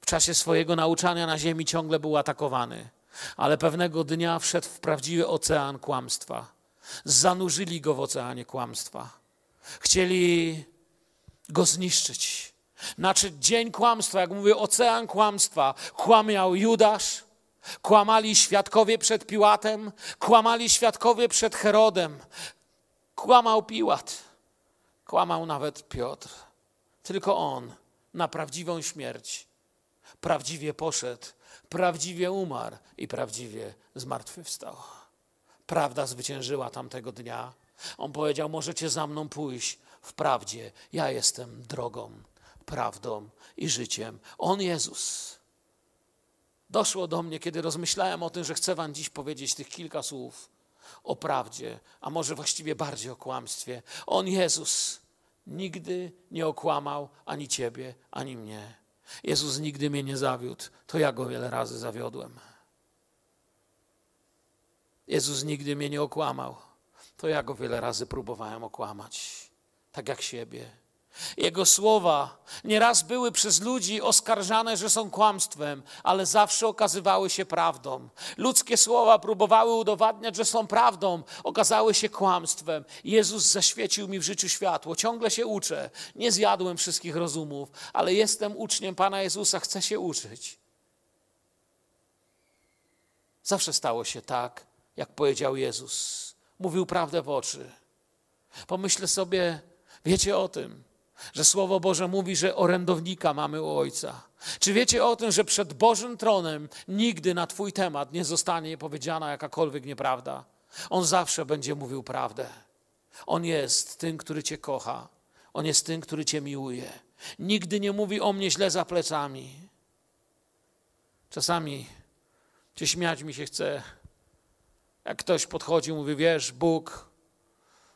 [SPEAKER 1] w czasie swojego nauczania na ziemi ciągle był atakowany ale pewnego dnia wszedł w prawdziwy ocean kłamstwa. Zanurzyli go w oceanie kłamstwa. Chcieli go zniszczyć. Znaczy dzień kłamstwa, jak mówię, ocean kłamstwa. Kłamiał Judasz, kłamali świadkowie przed Piłatem, kłamali świadkowie przed Herodem. Kłamał Piłat, kłamał nawet Piotr. Tylko on na prawdziwą śmierć prawdziwie poszedł prawdziwie umarł i prawdziwie zmartwychwstał. Prawda zwyciężyła tamtego dnia. On powiedział: Możecie za mną pójść w prawdzie. Ja jestem drogą, prawdą i życiem. On Jezus. Doszło do mnie, kiedy rozmyślałem o tym, że chcę Wam dziś powiedzieć tych kilka słów o prawdzie, a może właściwie bardziej o kłamstwie. On Jezus nigdy nie okłamał ani Ciebie, ani mnie. Jezus nigdy mnie nie zawiódł, to ja go wiele razy zawiodłem. Jezus nigdy mnie nie okłamał, to ja go wiele razy próbowałem okłamać, tak jak siebie. Jego słowa nieraz były przez ludzi oskarżane, że są kłamstwem, ale zawsze okazywały się prawdą. Ludzkie słowa próbowały udowadniać, że są prawdą, okazały się kłamstwem. Jezus zaświecił mi w życiu światło. Ciągle się uczę. Nie zjadłem wszystkich rozumów, ale jestem uczniem Pana Jezusa, chcę się uczyć. Zawsze stało się tak, jak powiedział Jezus. Mówił prawdę w oczy. Pomyślę sobie, wiecie o tym, że Słowo Boże mówi, że orędownika mamy u Ojca. Czy wiecie o tym, że przed Bożym tronem nigdy na Twój temat nie zostanie powiedziana jakakolwiek nieprawda? On zawsze będzie mówił prawdę. On jest tym, który Cię kocha. On jest tym, który Cię miłuje. Nigdy nie mówi o mnie źle za plecami. Czasami Cię śmiać mi się chce, jak ktoś podchodzi i mówi, wiesz, Bóg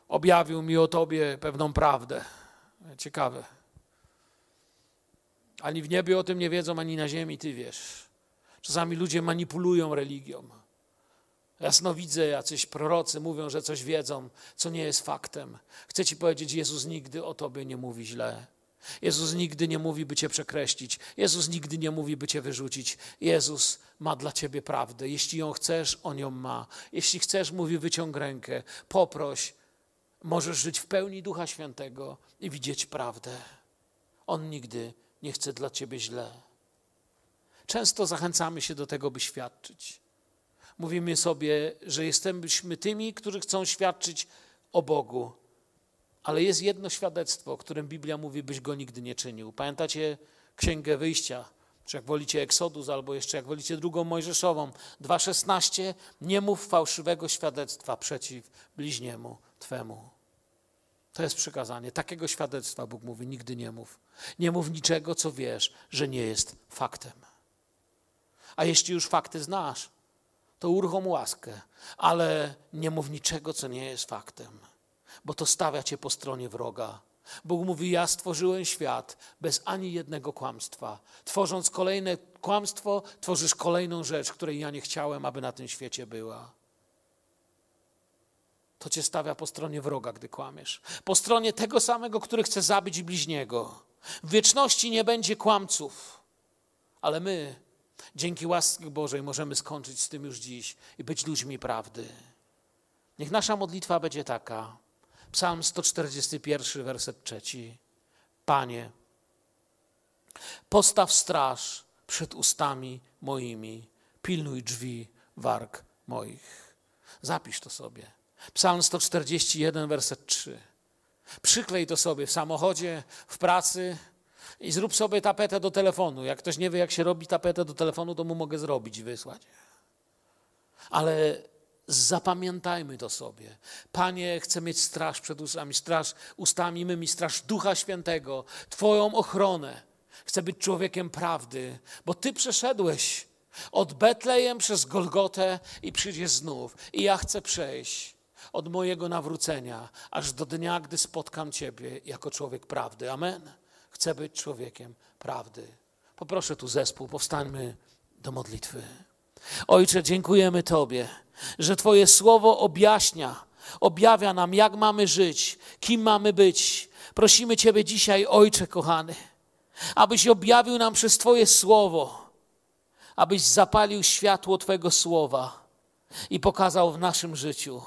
[SPEAKER 1] objawił mi o Tobie pewną prawdę. Ciekawe. Ani w niebie o tym nie wiedzą, ani na ziemi ty wiesz. Czasami ludzie manipulują religią. Jasno widzę, jacyś prorocy mówią, że coś wiedzą, co nie jest faktem. Chcę ci powiedzieć, Jezus nigdy o tobie nie mówi źle. Jezus nigdy nie mówi, by cię przekreślić. Jezus nigdy nie mówi, by cię wyrzucić. Jezus ma dla ciebie prawdę. Jeśli ją chcesz, on ją ma. Jeśli chcesz, mówi, wyciąg rękę, poproś, możesz żyć w pełni Ducha Świętego i widzieć prawdę. On nigdy nie chce dla ciebie źle. Często zachęcamy się do tego, by świadczyć. Mówimy sobie, że jesteśmy tymi, którzy chcą świadczyć o Bogu. Ale jest jedno świadectwo, o którym Biblia mówi, byś go nigdy nie czynił. Pamiętacie Księgę Wyjścia, czy jak wolicie Eksodus, albo jeszcze jak wolicie drugą Mojżeszową, 2,16, nie mów fałszywego świadectwa przeciw bliźniemu Twemu. To jest przykazanie. Takiego świadectwa Bóg mówi, nigdy nie mów. Nie mów niczego, co wiesz, że nie jest faktem. A jeśli już fakty znasz, to uruchom łaskę, ale nie mów niczego, co nie jest faktem, bo to stawia cię po stronie wroga. Bóg mówi: Ja stworzyłem świat bez ani jednego kłamstwa. Tworząc kolejne kłamstwo, tworzysz kolejną rzecz, której ja nie chciałem, aby na tym świecie była to cię stawia po stronie wroga, gdy kłamiesz. Po stronie tego samego, który chce zabić bliźniego. W wieczności nie będzie kłamców, ale my, dzięki łasce Bożej, możemy skończyć z tym już dziś i być ludźmi prawdy. Niech nasza modlitwa będzie taka. Psalm 141, werset trzeci. Panie, postaw straż przed ustami moimi, pilnuj drzwi warg moich. Zapisz to sobie. Psalm 141, werset 3. Przyklej to sobie w samochodzie, w pracy i zrób sobie tapetę do telefonu. Jak ktoś nie wie, jak się robi tapetę do telefonu, to mu mogę zrobić i wysłać. Ale zapamiętajmy to sobie. Panie, chcę mieć straż przed ustami, straż ustami mymi, straż Ducha Świętego, Twoją ochronę. Chcę być człowiekiem prawdy, bo Ty przeszedłeś od Betlejem przez Golgotę i przyjdziesz znów. I ja chcę przejść od mojego nawrócenia, aż do dnia, gdy spotkam Ciebie jako człowiek prawdy. Amen. Chcę być człowiekiem prawdy. Poproszę tu zespół, powstańmy do modlitwy. Ojcze, dziękujemy Tobie, że Twoje słowo objaśnia, objawia nam, jak mamy żyć, kim mamy być. Prosimy Ciebie dzisiaj, Ojcze kochany, abyś objawił nam przez Twoje słowo, abyś zapalił światło Twojego słowa i pokazał w naszym życiu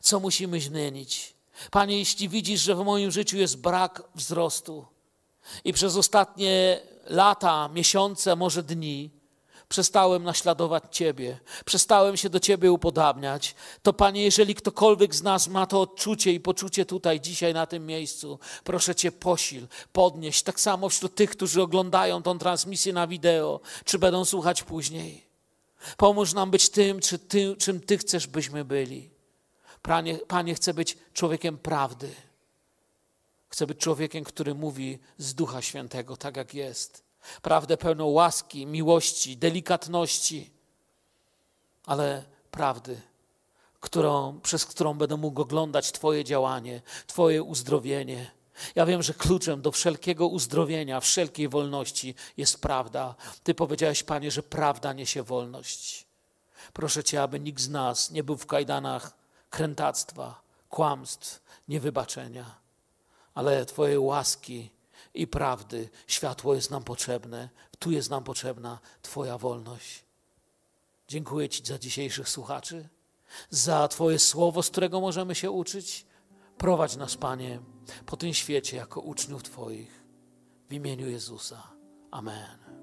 [SPEAKER 1] co musimy zmienić. Panie, jeśli widzisz, że w moim życiu jest brak wzrostu i przez ostatnie lata, miesiące, może dni, przestałem naśladować Ciebie, przestałem się do Ciebie upodabniać, to Panie, jeżeli ktokolwiek z nas ma to odczucie i poczucie tutaj, dzisiaj na tym miejscu, proszę Cię posil, podnieść, tak samo wśród tych, którzy oglądają tą transmisję na wideo, czy będą słuchać później. Pomóż nam być tym, czy tym czym Ty chcesz, byśmy byli. Panie, Panie, chcę być człowiekiem prawdy. Chcę być człowiekiem, który mówi z Ducha Świętego, tak jak jest. Prawdę pełną łaski, miłości, delikatności, ale prawdy, którą, przez którą będę mógł oglądać Twoje działanie, Twoje uzdrowienie. Ja wiem, że kluczem do wszelkiego uzdrowienia, wszelkiej wolności jest prawda. Ty powiedziałeś, Panie, że prawda niesie wolność. Proszę Cię, aby nikt z nas nie był w kajdanach krętactwa, kłamstw, niewybaczenia, ale Twojej łaski i prawdy. Światło jest nam potrzebne, tu jest nam potrzebna Twoja wolność. Dziękuję Ci za dzisiejszych słuchaczy, za Twoje słowo, z którego możemy się uczyć. Prowadź nas, Panie, po tym świecie jako uczniów Twoich. W imieniu Jezusa. Amen.